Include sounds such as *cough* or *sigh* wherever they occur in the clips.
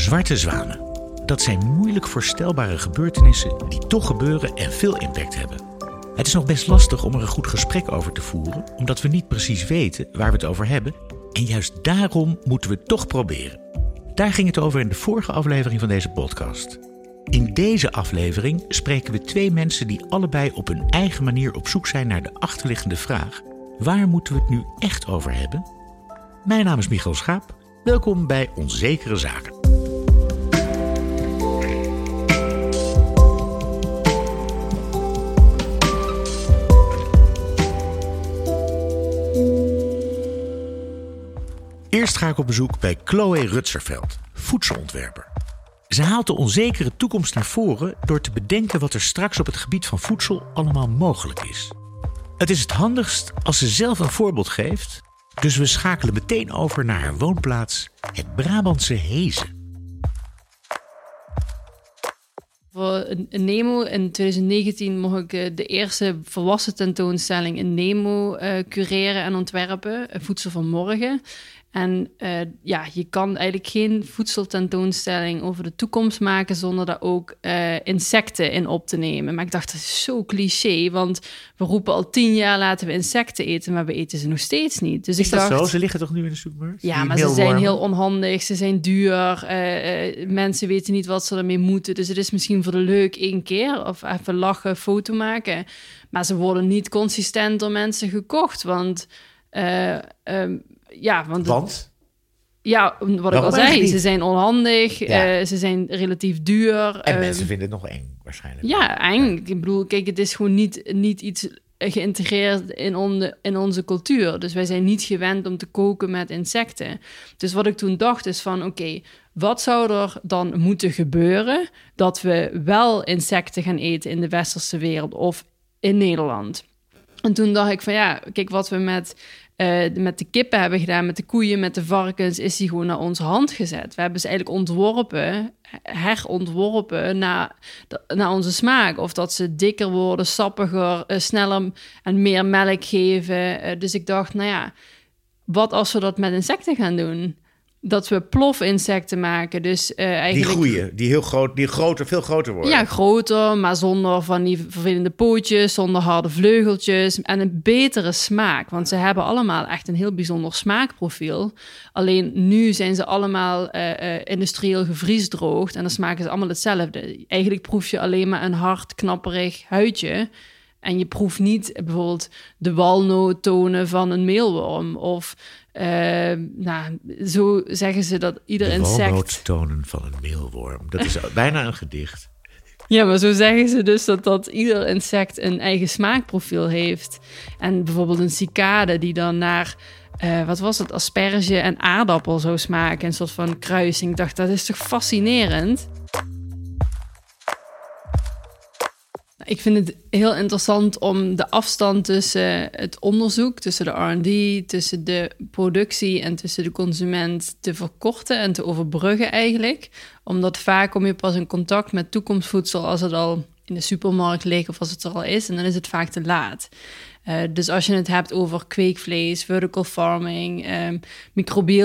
Zwarte zwanen. Dat zijn moeilijk voorstelbare gebeurtenissen die toch gebeuren en veel impact hebben. Het is nog best lastig om er een goed gesprek over te voeren, omdat we niet precies weten waar we het over hebben. En juist daarom moeten we het toch proberen. Daar ging het over in de vorige aflevering van deze podcast. In deze aflevering spreken we twee mensen die allebei op hun eigen manier op zoek zijn naar de achterliggende vraag: waar moeten we het nu echt over hebben? Mijn naam is Michael Schaap. Welkom bij Onzekere Zaken. Eerst ga ik op bezoek bij Chloe Rutserveld, voedselontwerper. Ze haalt de onzekere toekomst naar voren door te bedenken wat er straks op het gebied van voedsel allemaal mogelijk is. Het is het handigst als ze zelf een voorbeeld geeft, dus we schakelen meteen over naar haar woonplaats, het Brabantse Hezen. Voor Nemo in 2019 mocht ik eh, de eerste volwassen tentoonstelling in Nemo uh, cureren en ontwerpen, Voedsel van Morgen. En uh, ja, je kan eigenlijk geen voedseltentoonstelling over de toekomst maken zonder daar ook uh, insecten in op te nemen. Maar ik dacht, dat is zo cliché, want we roepen al tien jaar laten we insecten eten, maar we eten ze nog steeds niet. Dus is ik dat dacht, zo? Ze liggen toch nu in de supermarkt? Ja, maar ze zijn heel onhandig, ze zijn duur, uh, mensen weten niet wat ze ermee moeten. Dus het is misschien voor de leuk één keer of even lachen, foto maken. Maar ze worden niet consistent door mensen gekocht, want... Um, ja, want... Want? Ja, wat ik al zei, ze zijn onhandig, ja. uh, ze zijn relatief duur. En uh, mensen vinden het nog eng, waarschijnlijk. Ja, eng. Ja. Ik bedoel, kijk, het is gewoon niet, niet iets geïntegreerd in, on, in onze cultuur. Dus wij zijn niet gewend om te koken met insecten. Dus wat ik toen dacht is van, oké, okay, wat zou er dan moeten gebeuren dat we wel insecten gaan eten in de westerse wereld of in Nederland? En toen dacht ik van ja, kijk, wat we met uh, met de kippen hebben gedaan, met de koeien, met de varkens, is die gewoon naar onze hand gezet. We hebben ze eigenlijk ontworpen, herontworpen naar, naar onze smaak. Of dat ze dikker worden, sappiger, uh, sneller en meer melk geven. Uh, dus ik dacht, nou ja, wat als we dat met insecten gaan doen? Dat we plofinsecten maken. Dus, uh, eigenlijk... Die groeien, die heel groot, die groter, veel groter worden. Ja, groter, maar zonder van die vervelende pootjes, zonder harde vleugeltjes en een betere smaak. Want ze hebben allemaal echt een heel bijzonder smaakprofiel. Alleen nu zijn ze allemaal uh, uh, industrieel gevriesdroogd en dan smaken ze allemaal hetzelfde. Eigenlijk proef je alleen maar een hard, knapperig huidje. En je proeft niet bijvoorbeeld de walnoottonen van een meelworm. Of uh, nou, zo zeggen ze dat ieder de insect... De walnoottonen van een meelworm. Dat is *laughs* bijna een gedicht. Ja, maar zo zeggen ze dus dat, dat ieder insect een eigen smaakprofiel heeft. En bijvoorbeeld een cicade die dan naar... Uh, wat was het? Asperge en aardappel zou smaken. Een soort van kruising. Ik dacht, dat is toch fascinerend? Ik vind het heel interessant om de afstand tussen het onderzoek, tussen de RD, tussen de productie en tussen de consument te verkorten en te overbruggen eigenlijk. Omdat vaak kom je pas in contact met toekomstvoedsel als het al in de supermarkt ligt of als het er al is en dan is het vaak te laat. Uh, dus als je het hebt over kweekvlees, vertical farming, um,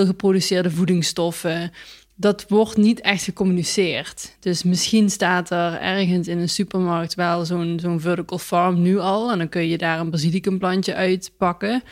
geproduceerde voedingsstoffen, dat wordt niet echt gecommuniceerd. Dus misschien staat er ergens in een supermarkt wel zo'n zo'n vertical farm nu al. En dan kun je daar een basilicumplantje uitpakken.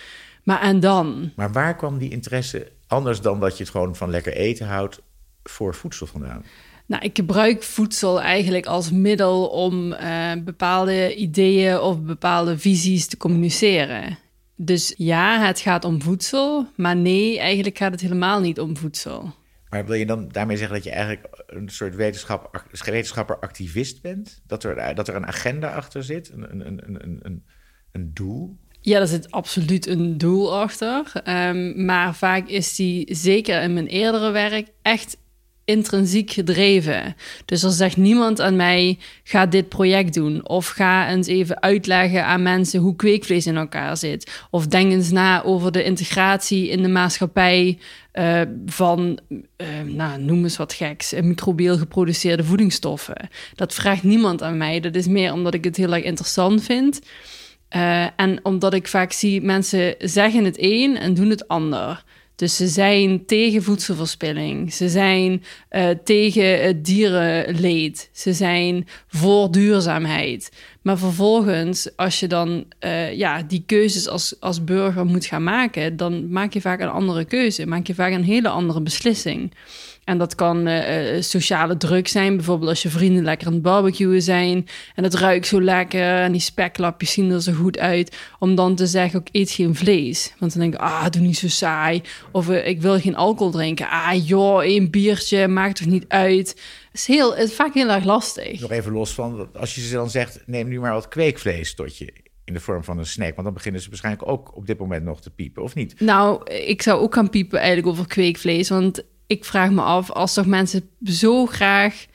Maar en dan? Maar waar kwam die interesse, anders dan dat je het gewoon van lekker eten houdt, voor voedsel vandaan? Nou, ik gebruik voedsel eigenlijk als middel om uh, bepaalde ideeën of bepaalde visies te communiceren. Dus ja, het gaat om voedsel, maar nee, eigenlijk gaat het helemaal niet om voedsel. Maar wil je dan daarmee zeggen dat je eigenlijk een soort wetenschap, wetenschapper-activist bent? Dat er, dat er een agenda achter zit, een, een, een, een, een doel? Ja, er zit absoluut een doel achter. Um, maar vaak is die, zeker in mijn eerdere werk, echt intrinsiek gedreven. Dus er zegt niemand aan mij: ga dit project doen. Of ga eens even uitleggen aan mensen hoe kweekvlees in elkaar zit. Of denk eens na over de integratie in de maatschappij uh, van, uh, nou, noem eens wat geks, microbieel geproduceerde voedingsstoffen. Dat vraagt niemand aan mij. Dat is meer omdat ik het heel erg interessant vind. En omdat ik vaak zie mensen zeggen het een en doen het ander. Dus ze zijn tegen voedselverspilling. Ze zijn uh, tegen het dierenleed. Ze zijn voor duurzaamheid. Maar vervolgens, als je dan uh, ja, die keuzes als, als burger moet gaan maken, dan maak je vaak een andere keuze. Maak je vaak een hele andere beslissing. En dat kan uh, sociale druk zijn. Bijvoorbeeld als je vrienden lekker aan het barbecuen zijn. En het ruikt zo lekker. En die speklapjes zien er zo goed uit. Om dan te zeggen, ook eet geen vlees. Want dan denk ik, ah, doe niet zo saai. Of uh, ik wil geen alcohol drinken. Ah, joh, één biertje, maakt toch niet uit. Het is, heel, het is vaak heel erg lastig. Nog even los van, als je ze dan zegt, neem nu maar wat kweekvlees tot je in de vorm van een snack? Want dan beginnen ze waarschijnlijk ook op dit moment nog te piepen, of niet? Nou, ik zou ook gaan piepen eigenlijk over kweekvlees. Want ik vraag me af, als toch mensen zo graag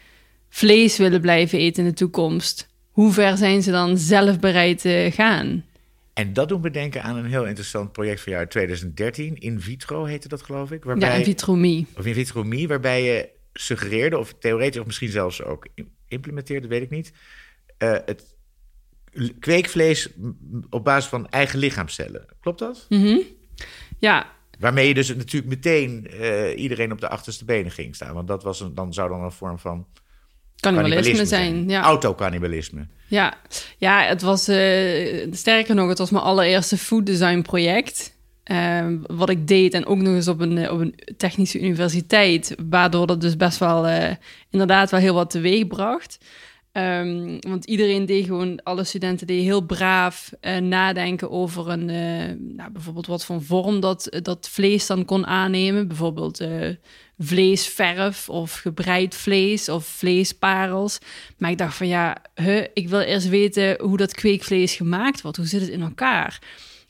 vlees willen blijven eten in de toekomst, hoe ver zijn ze dan zelf bereid te gaan? En dat doet me denken aan een heel interessant project van jou uit 2013. In vitro heette dat, geloof ik. Waarbij, ja, in vitromie. Of in vitromie, waarbij je suggereerde, of theoretisch of misschien zelfs ook implementeerde, weet ik niet. Uh, het kweekvlees op basis van eigen lichaamcellen. Klopt dat? Mm Ja, Waarmee je dus natuurlijk meteen uh, iedereen op de achterste benen ging staan. Want dat was een, dan zou dan een vorm van cannibalisme, zijn. Ja. Autocannibalisme. Ja. ja, het was uh, sterker nog, het was mijn allereerste food design project. Uh, wat ik deed en ook nog eens op een, op een technische universiteit, waardoor dat dus best wel inderdaad wel heel wat teweeg bracht. Um, want iedereen deed gewoon, alle studenten deden heel braaf uh, nadenken over een, uh, nou, bijvoorbeeld wat voor vorm dat, dat vlees dan kon aannemen. Bijvoorbeeld vleesverf of gebreid vlees of vleesparels. Maar ik dacht van ja, ik wil eerst weten hoe dat kweekvlees gemaakt wordt. Hoe zit het in elkaar?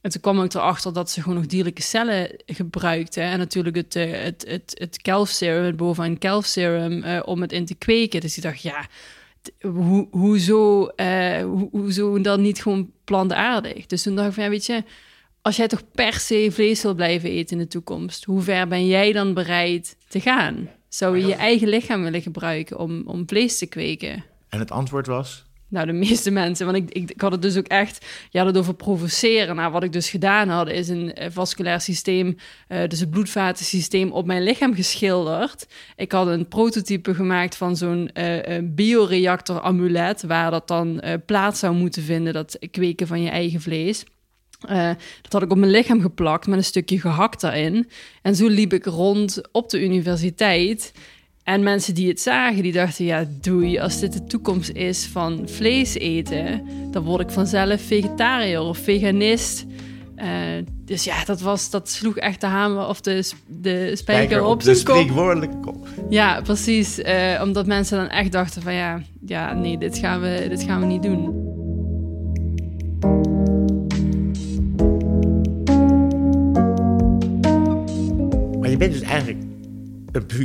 En toen kwam ik erachter dat ze gewoon nog dierlijke cellen gebruikten. En natuurlijk het, het, het, het kelfserum, het bovenaan kelfserum, om het in te kweken. Dus ik dacht, ja, hoe, hoezo, uh, ho hoezo dan niet gewoon plantaardig? Dus toen dacht ik van, ja, weet je, als jij toch per se vlees wil blijven eten in de toekomst, hoe ver ben jij dan bereid te gaan? Zou je je eigen lichaam willen gebruiken om, om vlees te kweken? En het antwoord was? Nou, de meeste mensen. Want ik, ik, had het dus ook echt... Je had het over provoceren. Nou, wat ik dus gedaan had, is een uh, vasculair systeem... Uh, dus het bloedvatensysteem op mijn lichaam geschilderd. Ik had een prototype gemaakt van zo'n uh, bioreactor-amulet... waar dat dan plaats zou moeten vinden, dat kweken van je eigen vlees... Dat had ik op mijn lichaam geplakt met een stukje gehakt daarin. En zo liep ik rond op de universiteit. En mensen die het zagen, die dachten, ja, doei, als dit de toekomst is van vlees eten, dan word ik vanzelf vegetariër of veganist. Uh, dus ja, dat, was, dat sloeg echt de hamer of de, de spijker op, op de spreekwoordelijke kop. Ja, precies. Uh, omdat mensen dan echt dachten van ja, ja nee, dit gaan we, dit gaan we niet doen. Maar je bent dus eigenlijk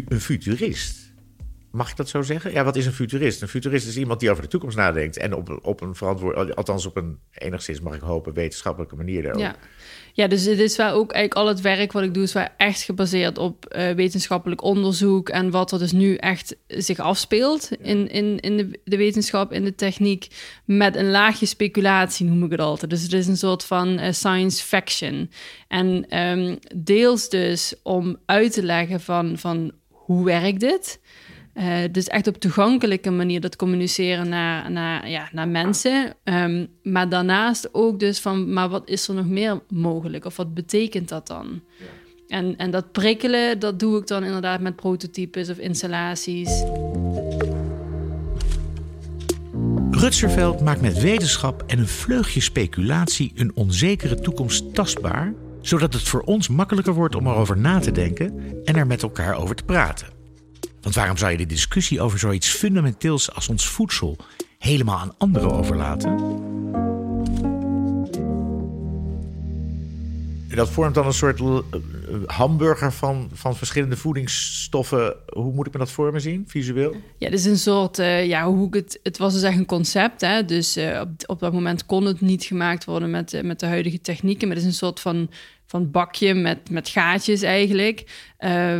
een, futurist. Mag ik dat zo zeggen? Ja, wat is een futurist? Een futurist is iemand die over de toekomst nadenkt en op, op een verantwoord, althans op een enigszins, mag ik hopen, wetenschappelijke manier daarover. Ja. Ja, dus het is wel ook eigenlijk al het werk wat ik doe, is wel echt gebaseerd op uh, wetenschappelijk onderzoek en wat er dus nu echt zich afspeelt in, in, in de, de, wetenschap, in de techniek, met een laagje speculatie noem ik het altijd. Dus het is een soort van uh, science fiction. En um, deels dus om uit te leggen van, van hoe werkt dit? Uh, dus echt op toegankelijke manier dat communiceren naar, naar, ja, naar mensen. Um, maar daarnaast ook dus van, maar wat is er nog meer mogelijk? Of wat betekent dat dan? Ja. En, en dat prikkelen, dat doe ik dan inderdaad met prototypes of installaties. Rutserveld maakt met wetenschap en een vleugje speculatie een onzekere toekomst tastbaar, zodat het voor ons makkelijker wordt om erover na te denken en er met elkaar over te praten. Want waarom zou je de discussie over zoiets fundamenteels als ons voedsel helemaal aan anderen overlaten? Dat vormt dan een soort eh, hamburger van, van verschillende voedingsstoffen. Hoe moet ik me dat voor me zien, visueel? Ja, het is een soort, uh, ja, hoe het, het was dus echt een concept. Hè? Dus uh, op, op dat moment kon het niet gemaakt worden met, met de huidige technieken. Maar het is een soort van van bakje met, met gaatjes eigenlijk.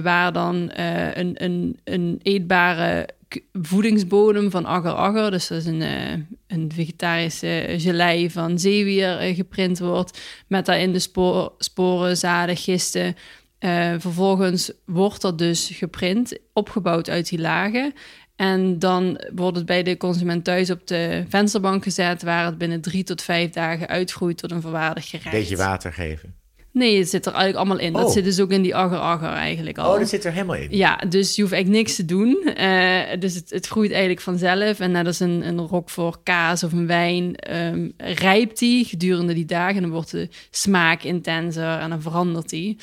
Waar dan een, een, een eetbare voedingsbodem van agar-agar, dus dat is een, uh, een vegetarische gelei van zeewier geprint wordt, met daarin de sporen, zaden, gisten Uh, vervolgens wordt dat dus geprint, opgebouwd uit die lagen. En dan wordt het bij de consument thuis op de vensterbank gezet, waar het binnen drie tot vijf dagen uitgroeit tot een verwaardigd gerecht. Beetje water geven. Nee, het zit er eigenlijk allemaal in. Dat Oh. zit dus ook in die agar-agar eigenlijk al. Oh, dat zit er helemaal in. Ja, dus je hoeft eigenlijk niks te doen. Eh, dus het, het groeit eigenlijk vanzelf. En net als een, een rok voor kaas of een wijn, ehm, rijpt die gedurende die dagen. En dan wordt de smaak intenser en dan verandert die.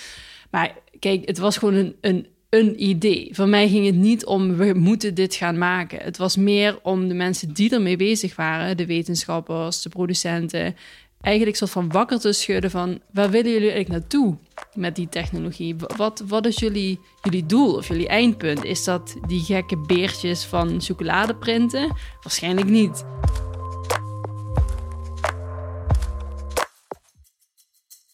Maar kijk, het was gewoon een, een, een idee. Voor mij ging het niet om we moeten dit gaan maken. Het was meer om de mensen die ermee bezig waren, de wetenschappers, de producenten, eigenlijk soort van wakker te schudden van waar willen jullie eigenlijk naartoe met die technologie? Wat, wat is jullie, jullie doel of jullie eindpunt? Is dat die gekke beertjes van chocolade printen? Waarschijnlijk niet.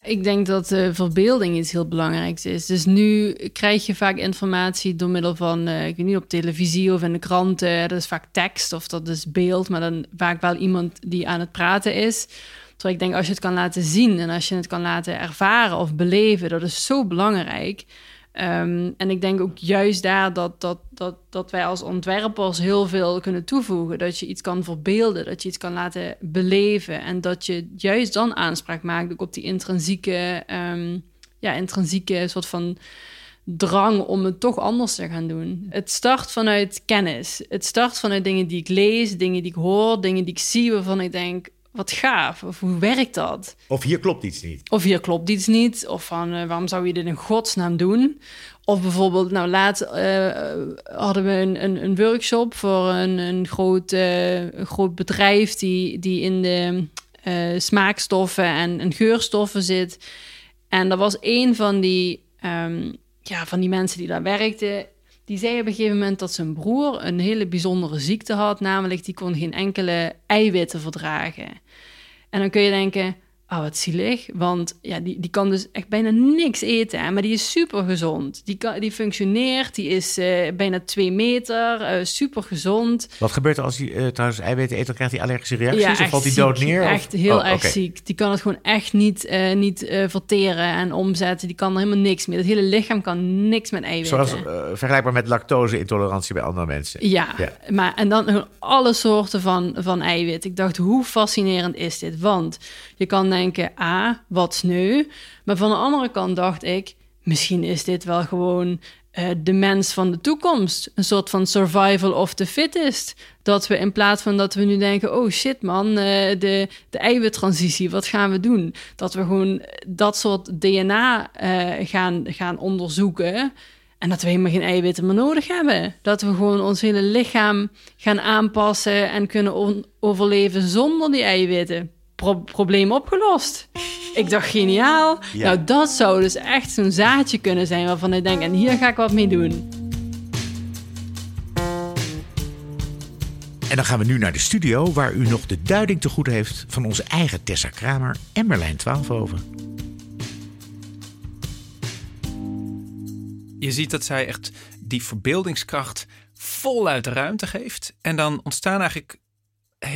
Ik denk dat verbeelding iets heel belangrijks is. Dus nu krijg je vaak informatie door middel van, uh, ik weet niet, op televisie of in de kranten. Dat is vaak tekst of dat is beeld, maar dan vaak wel iemand die aan het praten is. Terwijl ik denk, als je het kan laten zien en als je het kan laten ervaren of beleven, dat is zo belangrijk. Um, en ik denk ook juist daar dat, dat, dat, dat wij als ontwerpers heel veel kunnen toevoegen. Dat je iets kan verbeelden, dat je iets kan laten beleven. En dat je juist dan aanspraak maakt op die intrinsieke, um, ja, intrinsieke soort van drang om het toch anders te gaan doen. Het start vanuit kennis. Het start vanuit dingen die ik lees, dingen die ik hoor, dingen die ik zie waarvan ik denk, wat gaaf. Of hoe werkt dat? Of hier klopt iets niet. Of hier klopt iets niet. Of van uh, waarom zou je dit in godsnaam doen? Of bijvoorbeeld, nou laat uh, hadden we een, een, een, workshop voor een, een, groot, uh, een groot bedrijf die, die in de smaakstoffen en, en, geurstoffen zit. En er was een van die, um, ja, van die mensen die daar werkte. Die zei op een gegeven moment dat zijn broer een hele bijzondere ziekte had, namelijk die kon geen enkele eiwitten verdragen. En dan kun je denken, oh wat zielig, want ja, die, die kan dus echt bijna niks eten, hè? maar die is super gezond. Die, kan, die functioneert, die is uh, bijna twee meter, uh, super gezond. Wat gebeurt er als hij uh, trouwens eiwitten eet? Dan krijgt hij allergische reacties ja, of valt hij dood neer? Echt of? heel oh, erg okay. ziek. Die kan het gewoon echt niet, niet verteren en omzetten. Die kan er helemaal niks meer. Het hele lichaam kan niks met eiwitten. Zoals vergelijkbaar met lactose-intolerantie bij andere mensen. Ja, ja, maar en dan alle soorten van, van eiwit. Ik dacht, hoe fascinerend is dit? Want je kan denken, ah, wat sneu. Maar van de andere kant dacht ik, misschien is dit wel gewoon uh, de mens van de toekomst. Een soort van survival of the fittest. Dat we in plaats van dat we nu denken, oh shit man, uh, de, de eiwittransitie, wat gaan we doen? Dat we gewoon dat soort DNA uh, gaan, gaan onderzoeken. En dat we helemaal geen eiwitten meer nodig hebben. Dat we gewoon ons hele lichaam gaan aanpassen en kunnen overleven zonder die eiwitten. Pro probleem opgelost. Ik dacht, geniaal. Ja. Nou, dat zou dus echt zo'n zaadje kunnen zijn waarvan ik denk, en hier ga ik wat mee doen. En dan gaan we nu naar de studio, waar u nog de duiding te goed heeft van onze eigen Tessa Kramer en Merlijn Twaalfhoven. Je ziet dat zij echt die verbeeldingskracht voluit de ruimte geeft. En dan ontstaan eigenlijk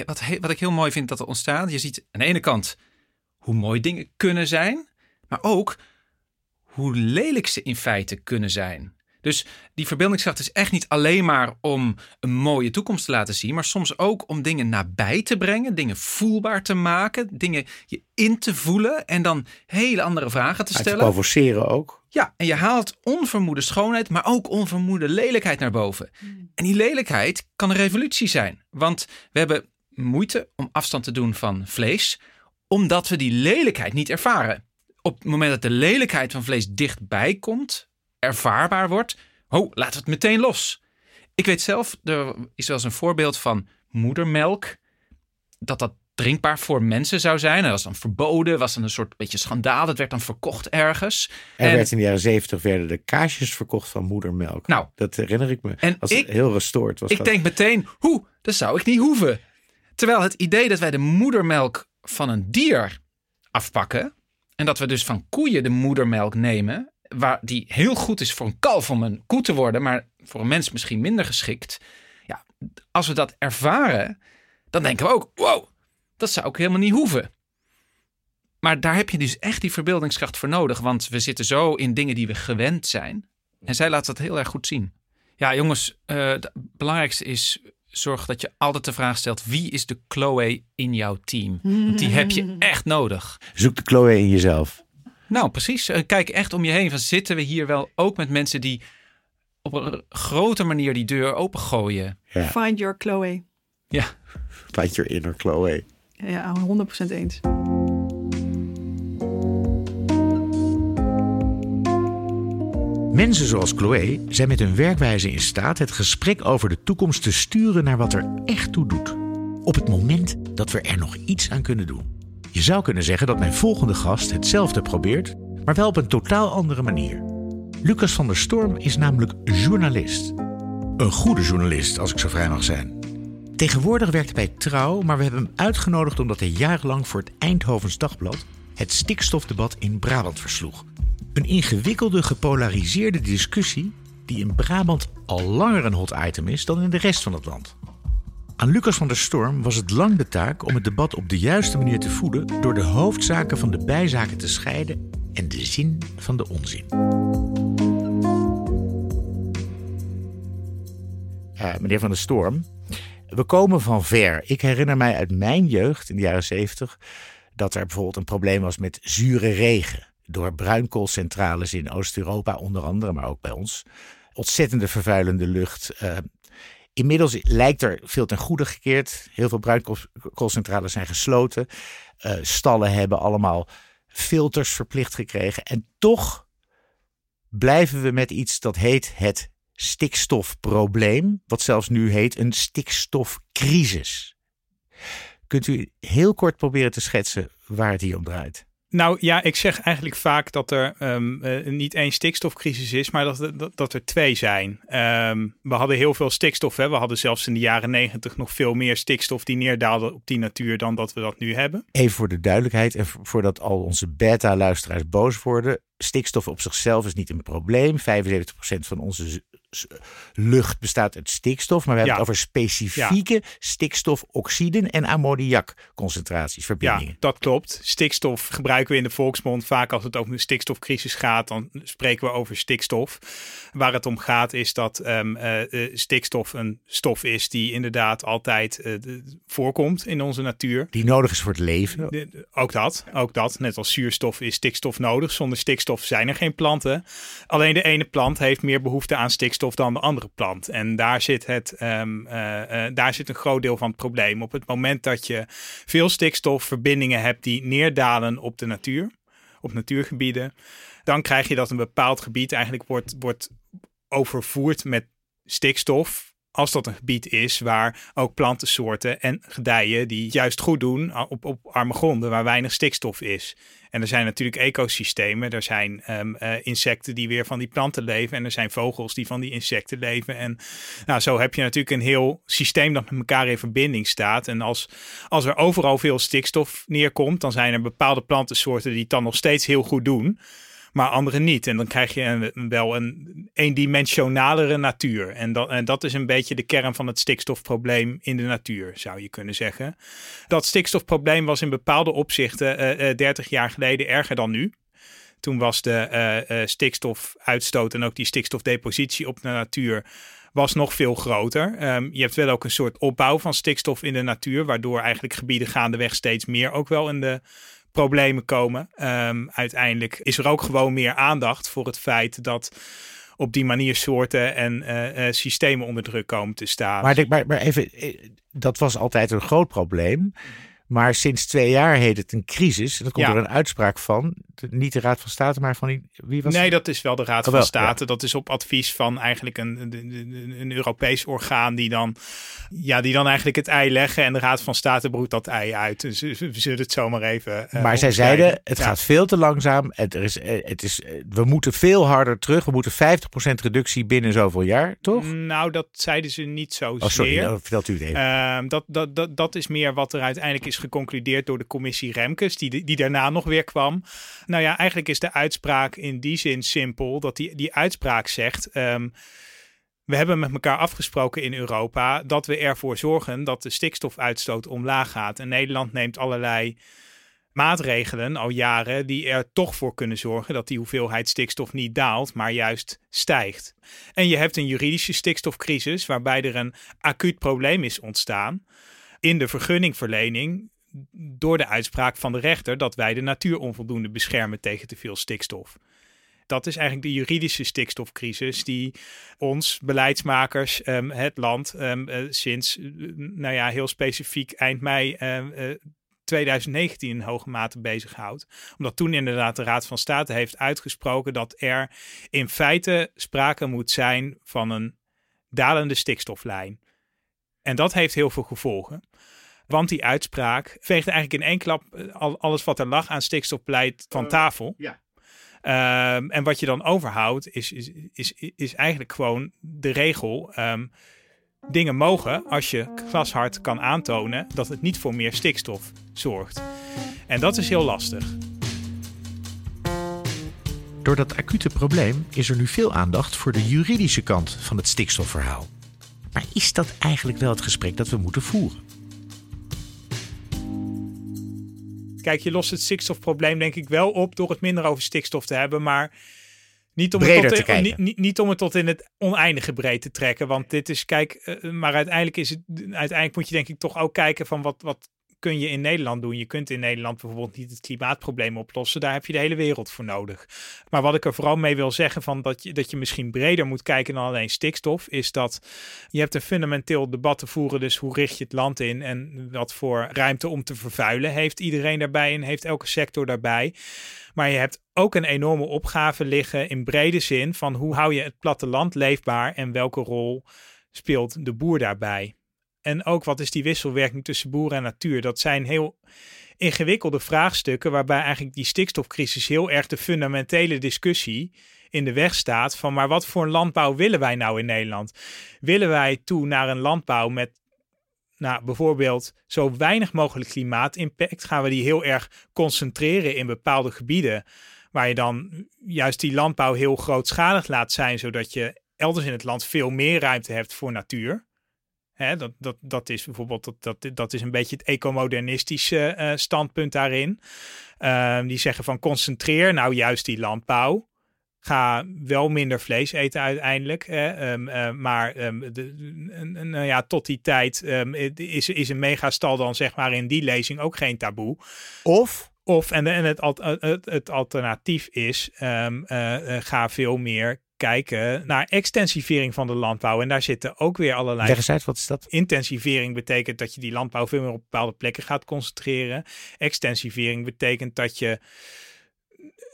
wat, wat ik heel mooi vind dat er ontstaat. Je ziet aan de ene kant hoe mooi dingen kunnen zijn, maar ook hoe lelijk ze in feite kunnen zijn. Dus die verbeeldingskracht is echt niet alleen maar om een mooie toekomst te laten zien, maar soms ook om dingen nabij te brengen, dingen voelbaar te maken, dingen je in te voelen en dan hele andere vragen te stellen. Te provoceren ook. Ja, en je haalt onvermoede schoonheid, maar ook onvermoede lelijkheid naar boven. Mm. En die lelijkheid kan een revolutie zijn. Want we hebben moeite om afstand te doen van vlees, omdat we die lelijkheid niet ervaren. Op het moment dat de lelijkheid van vlees dichtbij komt, ervaarbaar wordt, oh, laten we het meteen los. Ik weet zelf, er is wel eens een voorbeeld van moedermelk, dat dat drinkbaar voor mensen zou zijn. Dat was dan verboden, was dan een soort beetje schandaal. Het werd dan verkocht ergens. Er en, werd in de jaren zeventig werden de kaasjes verkocht van moedermelk. Nou, dat herinner ik me. En was ik, heel gestoord. Was ik dat. denk meteen, hoe, dat zou ik niet hoeven. Terwijl het idee dat wij de moedermelk van een dier afpakken. En dat we dus van koeien de moedermelk nemen. Waar die heel goed is voor een kalf om een koe te worden. Maar voor een mens misschien minder geschikt. Ja, als we dat ervaren. Dan denken we ook, wow, dat zou ik helemaal niet hoeven. Maar daar heb je dus echt die verbeeldingskracht voor nodig. Want we zitten zo in dingen die we gewend zijn. En zij laat dat heel erg goed zien. Ja, jongens, het belangrijkste is zorg dat je altijd de vraag stelt: wie is de Chloe in jouw team? Want die heb je *laughs* echt nodig. Zoek de Chloe in jezelf. Nou, precies. Eh, kijk echt om je heen. Van, zitten we hier wel ook met mensen die op een grote manier die deur opengooien? Ja. Find your Chloe. Ja. Find your inner Chloe. Ja, 100% eens. Mensen zoals Chloe zijn met hun werkwijze in staat het gesprek over de toekomst te sturen naar wat er echt toe doet. Op het moment dat we er nog iets aan kunnen doen. Je zou kunnen zeggen dat mijn volgende gast hetzelfde probeert, maar wel op een totaal andere manier. Lucas van der Storm is namelijk journalist. Een goede journalist, als ik zo vrij mag zijn. Tegenwoordig werkt hij bij Trouw, maar we hebben hem uitgenodigd omdat hij jarenlang voor het Eindhovens Dagblad het stikstofdebat in Brabant versloeg. Een ingewikkelde, gepolariseerde discussie die in Brabant al langer een hot item is dan in de rest van het land. Aan Lucas van der Storm was het lang de taak om het debat op de juiste manier te voeden door de hoofdzaken van de bijzaken te scheiden en de zin van de onzin. Uh, meneer van der Storm, we komen van ver. Ik herinner mij uit mijn jeugd in de jaren zeventig dat er bijvoorbeeld een probleem was met zure regen door bruinkoolcentrales in Oost-Europa onder andere, maar ook bij ons. Ontzettende vervuilende lucht. Uh, inmiddels lijkt er veel ten goede gekeerd. Heel veel bruinkoolcentrales zijn gesloten. Uh, stallen hebben allemaal filters verplicht gekregen. En toch blijven we met iets dat heet het stikstofprobleem. Wat zelfs nu heet een stikstofcrisis. Kunt u heel kort proberen te schetsen waar het hier om draait? Nou ja, ik zeg eigenlijk vaak dat er um, uh, niet één stikstofcrisis is, maar dat, dat, er twee zijn. Um, we hadden heel veel stikstof. Hè? We hadden zelfs in de jaren negentig nog veel meer stikstof die neerdaalde op die natuur dan dat we dat nu hebben. Even voor de duidelijkheid en voordat al onze beta-luisteraars boos worden. Stikstof op zichzelf is niet een probleem. 75% van onze lucht bestaat uit stikstof, maar we hebben het over specifieke stikstofoxiden en ammoniakconcentraties, verbindingen. Ja, dat klopt. Stikstof gebruiken we in de volksmond vaak als het over een stikstofcrisis gaat, dan spreken we over stikstof. Waar het om gaat is dat um, uh, stikstof een stof is die inderdaad altijd uh, voorkomt in onze natuur. Die nodig is voor het leven. De, ook dat, ook dat. Net als zuurstof is stikstof nodig. Zonder stikstof zijn er geen planten. Alleen de ene plant heeft meer behoefte aan stikstof dan de andere plant. En daar zit, het, um, uh, daar zit een groot deel van het probleem. Op het moment dat je veel stikstofverbindingen hebt die neerdalen op de natuur, op natuurgebieden, dan krijg je dat een bepaald gebied eigenlijk wordt, wordt overvoerd met stikstof als dat een gebied is waar ook plantensoorten en gedijen die juist goed doen op, op arme gronden waar weinig stikstof is. En er zijn natuurlijk ecosystemen. Er zijn um, uh, insecten die weer van die planten leven. En er zijn vogels die van die insecten leven. En nou, zo heb je natuurlijk een heel systeem dat met elkaar in verbinding staat. En als, als er overal veel stikstof neerkomt, dan zijn er bepaalde plantensoorten die het dan nog steeds heel goed doen maar andere niet. En dan krijg je een, wel een eendimensionalere natuur. En dat, en dat is een beetje de kern van het stikstofprobleem in de natuur, zou je kunnen zeggen. Dat stikstofprobleem was in bepaalde opzichten uh, uh, 30 jaar geleden erger dan nu. Toen was de uh, stikstofuitstoot en ook die stikstofdepositie op de natuur was nog veel groter. Um, je hebt wel ook een soort opbouw van stikstof in de natuur, waardoor eigenlijk gebieden gaandeweg steeds meer ook wel in de problemen komen. Um, uiteindelijk is er ook gewoon meer aandacht voor het feit dat op die manier soorten en uh, uh, systemen onder druk komen te staan. Maar, maar, maar even, eh, dat was altijd een groot probleem. Maar sinds twee jaar heet het een crisis. En dan komt er een uitspraak van. Niet de Raad van State, maar van die, wie was Nee, dat is wel de Raad oh, van State. Dat is op advies van eigenlijk een, een, een, Europees orgaan die dan, ja, die dan eigenlijk het ei leggen. En de Raad van State broedt dat ei uit. Dus we zullen het zomaar even. Uh, maar zij zeiden: het gaat veel te langzaam. Het, er is, eh, het is, eh, we moeten veel harder terug. We moeten 50% reductie binnen zoveel jaar, toch? Nou, dat zeiden ze niet zo oh, sorry, nou, vertelt u het even. Uh, dat, dat, dat, dat is meer wat er uiteindelijk is geconcludeerd door de commissie Remkes, die, die daarna nog weer kwam. Nou ja, eigenlijk is de uitspraak in die zin simpel, dat die, die uitspraak zegt. Ehm, we hebben met elkaar afgesproken in Europa dat we ervoor zorgen dat de stikstofuitstoot omlaag gaat. En Nederland neemt allerlei maatregelen al jaren die er toch voor kunnen zorgen dat die hoeveelheid stikstof niet daalt, maar juist stijgt. En je hebt een juridische stikstofcrisis waarbij er een acuut probleem is ontstaan in de vergunningverlening door de uitspraak van de rechter dat wij de natuur onvoldoende beschermen tegen te veel stikstof. Dat is eigenlijk de juridische stikstofcrisis die ons beleidsmakers, ehm, het land, ehm, eh, sinds, eh, nou ja, heel specifiek eind mei 2019 ehm, eh, in hoge mate bezighoudt. Omdat toen inderdaad de Raad van State heeft uitgesproken dat er in feite sprake moet zijn van een dalende stikstoflijn. En dat heeft heel veel gevolgen. Want die uitspraak veegde eigenlijk in één klap alles wat er lag aan stikstofbeleid van tafel. Ja. Ehm, en wat je dan overhoudt, is, is, is, is eigenlijk gewoon de regel. Ehm, dingen mogen als je glashard kan aantonen dat het niet voor meer stikstof zorgt. En dat is heel lastig. Door dat acute probleem is er nu veel aandacht voor de juridische kant van het stikstofverhaal. Maar is dat eigenlijk wel het gesprek dat we moeten voeren? Kijk, je lost het stikstofprobleem denk ik wel op door het minder over stikstof te hebben, maar niet om, het tot in, niet, niet, om het tot in het oneindige breed te trekken. Want dit is, kijk, eh, maar uiteindelijk is het, uiteindelijk moet je denk ik toch ook kijken van wat, wat kun je in Nederland doen. Je kunt in Nederland bijvoorbeeld niet het klimaatprobleem oplossen. Daar heb je de hele wereld voor nodig. Maar wat ik er vooral mee wil zeggen van dat je, dat je misschien breder moet kijken dan alleen stikstof, is dat je hebt een fundamenteel debat te voeren. Dus hoe richt je het land in en wat voor ruimte om te vervuilen heeft iedereen daarbij en heeft elke sector daarbij. Maar je hebt ook een enorme opgave liggen in brede zin van hoe hou je het platteland leefbaar en welke rol speelt de boer daarbij. En ook wat is die wisselwerking tussen boeren en natuur? Dat zijn heel ingewikkelde vraagstukken waarbij eigenlijk die stikstofcrisis heel erg de fundamentele discussie in de weg staat van maar wat voor een landbouw willen wij nou in Nederland? Willen wij toe naar een landbouw met nou, bijvoorbeeld zo weinig mogelijk klimaatimpact? Gaan we die heel erg concentreren in bepaalde gebieden waar je dan juist die landbouw heel grootschalig laat zijn, zodat je elders in het land veel meer ruimte hebt voor natuur? Hè, dat, dat, dat is bijvoorbeeld dat, dat, dat is een beetje het ecomodernistische uh, standpunt daarin. Uh, die zeggen van concentreer nou juist die landbouw. Ga wel minder vlees eten uiteindelijk. Hè, um, uh, maar um, de, nou ja, tot die tijd is, is een megastal dan zeg maar in die lezing ook geen taboe. Of of, en, en het, het, het alternatief is, um, uh, ga veel meer kijken naar extensivering van de landbouw. En daar zitten ook weer allerlei. Leg eens uit, wat is dat? Intensivering betekent dat je die landbouw veel meer op bepaalde plekken gaat concentreren. Extensivering betekent dat je.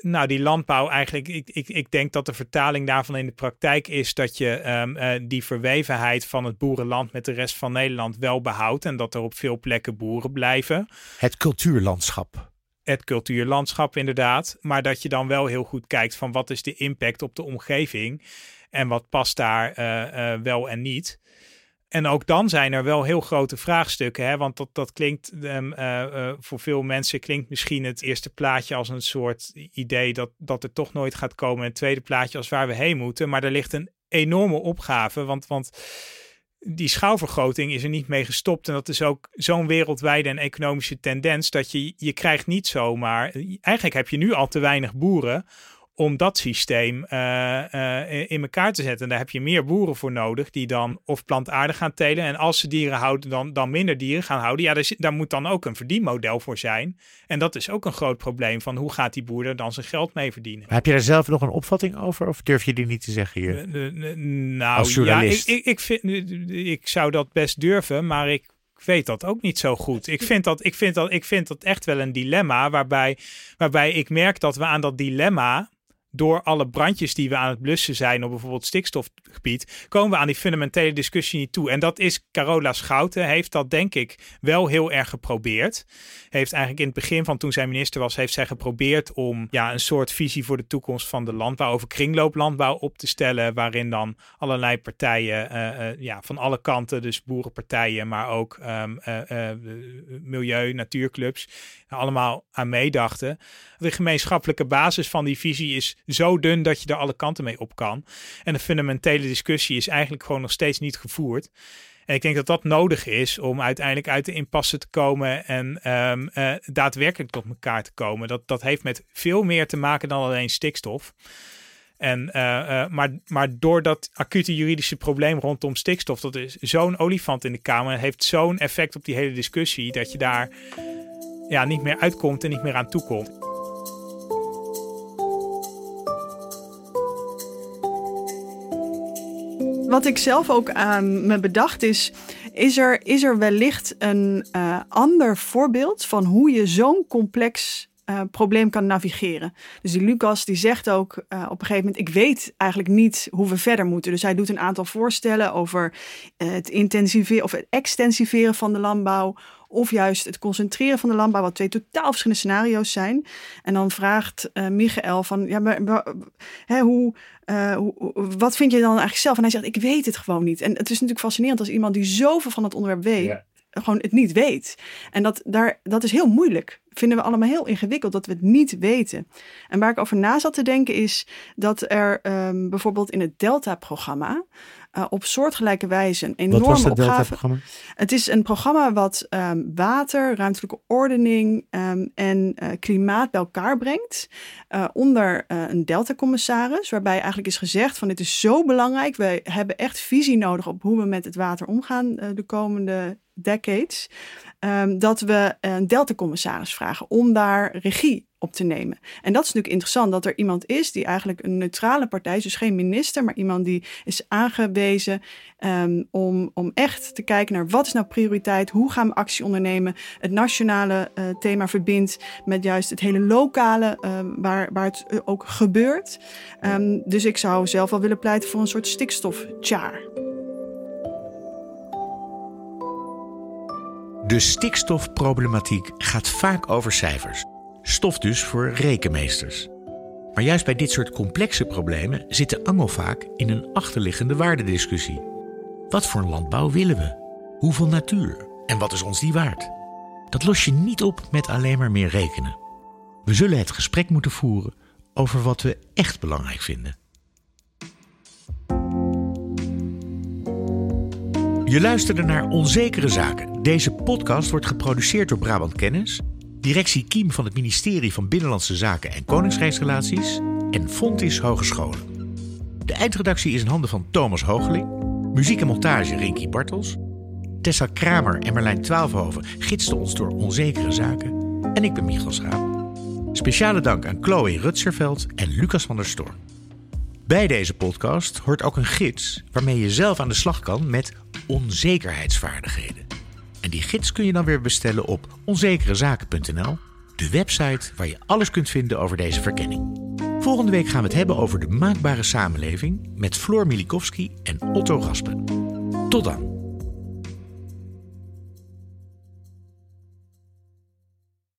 Nou, die landbouw eigenlijk, ik, ik, ik denk dat de vertaling daarvan in de praktijk is dat je um, uh, die verwevenheid van het boerenland met de rest van Nederland wel behoudt en dat er op veel plekken boeren blijven. Het cultuurlandschap het cultuurlandschap inderdaad. Maar dat je dan wel heel goed kijkt van wat is de impact op de omgeving en wat past daar uh, uh, wel en niet. En ook dan zijn er wel heel grote vraagstukken. Hè? Want dat, dat klinkt um, uh, voor veel mensen klinkt misschien het eerste plaatje als een soort idee dat, dat er toch nooit gaat komen. En het tweede plaatje als waar we heen moeten. Maar er ligt een enorme opgave. Want, want die schaalvergroting is er niet mee gestopt. En dat is ook zo'n wereldwijde en economische tendens dat je, je krijgt niet zomaar. Eigenlijk heb je nu al te weinig boeren om dat systeem uh, uh, in elkaar te zetten. En daar heb je meer boeren voor nodig die dan of plantaardig gaan telen. En als ze dieren houden, dan, dan minder dieren gaan houden. Ja, daar, daar moet dan ook een verdienmodel voor zijn. En dat is ook een groot probleem van hoe gaat die boer er dan zijn geld mee verdienen. heb je daar zelf nog een opvatting over of durf je die niet te zeggen hier? nou, Als journalist. ja, ik, ik, ik, vind, ik zou dat best durven, maar ik weet dat ook niet zo goed. Ik vind dat, ik vind dat, ik vind dat echt wel een dilemma waarbij, waarbij ik merk dat we aan dat dilemma door alle brandjes die we aan het blussen zijn op bijvoorbeeld stikstofgebied, komen we aan die fundamentele discussie niet toe. En dat is Carola Schouten, heeft dat denk ik wel heel erg geprobeerd. Heeft eigenlijk in het begin van toen zij minister was, heeft zij geprobeerd om ja, een soort visie voor de toekomst van de landbouw, over kringlooplandbouw op te stellen, waarin dan allerlei partijen uh, uh, ja, van alle kanten, dus boerenpartijen, maar ook um, uh, milieu, natuurclubs, allemaal aan meedachten. De gemeenschappelijke basis van die visie is zo dun dat je er alle kanten mee op kan. En de fundamentele discussie is eigenlijk gewoon nog steeds niet gevoerd. En ik denk dat dat nodig is om uiteindelijk uit de impasse te komen en ehm, eh, daadwerkelijk tot elkaar te komen. Dat, dat heeft met veel meer te maken dan alleen stikstof. En, uh, uh, maar, maar door dat acute juridische probleem rondom stikstof, dat is zo'n olifant in de Kamer, heeft zo'n effect op die hele discussie, dat je daar ja, niet meer uitkomt en niet meer aan toekomt. Wat ik zelf ook aan me bedacht is, is er, is er wellicht een uh, ander voorbeeld van hoe je zo'n complex uh, probleem kan navigeren. Dus die Lucas die zegt ook uh, op een gegeven moment: Ik weet eigenlijk niet hoe we verder moeten. Dus hij doet een aantal voorstellen over het intensiveren of het extensiveren van de landbouw. Of juist het concentreren van de landbouw, wat twee totaal verschillende scenario's zijn. En dan vraagt Michael van, ja, maar, hè, hoe, hoe, wat vind je dan eigenlijk zelf? En hij zegt, ik weet het gewoon niet. En het is natuurlijk fascinerend als iemand die zoveel van het onderwerp weet, ja gewoon het niet weet. En dat, daar, dat is heel moeilijk. Vinden we allemaal heel ingewikkeld dat we het niet weten. En waar ik over na zat te denken is dat er um, bijvoorbeeld in het Delta-programma uh, op soortgelijke wijze een enorme wat was opgave. Het is een programma wat um, water, ruimtelijke ordening um, en uh, klimaat bij elkaar brengt uh, onder een Delta-commissaris, waarbij eigenlijk is gezegd van dit is zo belangrijk, we hebben echt visie nodig op hoe we met het water omgaan de komende decades, um, dat we een Delta-commissaris vragen om daar regie op te nemen. En dat is natuurlijk interessant, dat er iemand is die eigenlijk een neutrale partij is, dus geen minister, maar iemand die is aangewezen um, om, om echt te kijken naar wat is nou prioriteit, hoe gaan we actie ondernemen, het nationale uh, thema verbindt met juist het hele lokale, um, waar, waar het ook gebeurt. Um, dus ik zou zelf wel willen pleiten voor een soort stikstofchar. De stikstofproblematiek gaat vaak over cijfers. Stof dus voor rekenmeesters. Maar juist bij dit soort complexe problemen zit de angel vaak in een achterliggende waardediscussie. Wat voor landbouw willen we? Hoeveel natuur? En wat is ons die waard? Dat los je niet op met alleen maar meer rekenen. We zullen het gesprek moeten voeren over wat we echt belangrijk vinden. Je luisterde naar Onzekere Zaken. Deze podcast wordt geproduceerd door Brabant Kennis, directie Kiem van het ministerie van Binnenlandse Zaken en Koningsrijksrelaties en Fontis Hogescholen. De eindredactie is in handen van Thomas Hoogeling, muziek en montage Rinky Bartels, Tessa Kramer en Merlijn Twaalfhoven gidsten ons door Onzekere Zaken en ik ben Michel Schaap. Speciale dank aan Chloe Rutserveld en Lucas van der Storm. Bij deze podcast hoort ook een gids waarmee je zelf aan de slag kan met onzekerheidsvaardigheden. En die gids kun je dan weer bestellen op onzekerezaken.nl, de website waar je alles kunt vinden over deze verkenning. Volgende week gaan we het hebben over de maakbare samenleving met Floor Milikowski en Otto Raspen. Tot dan!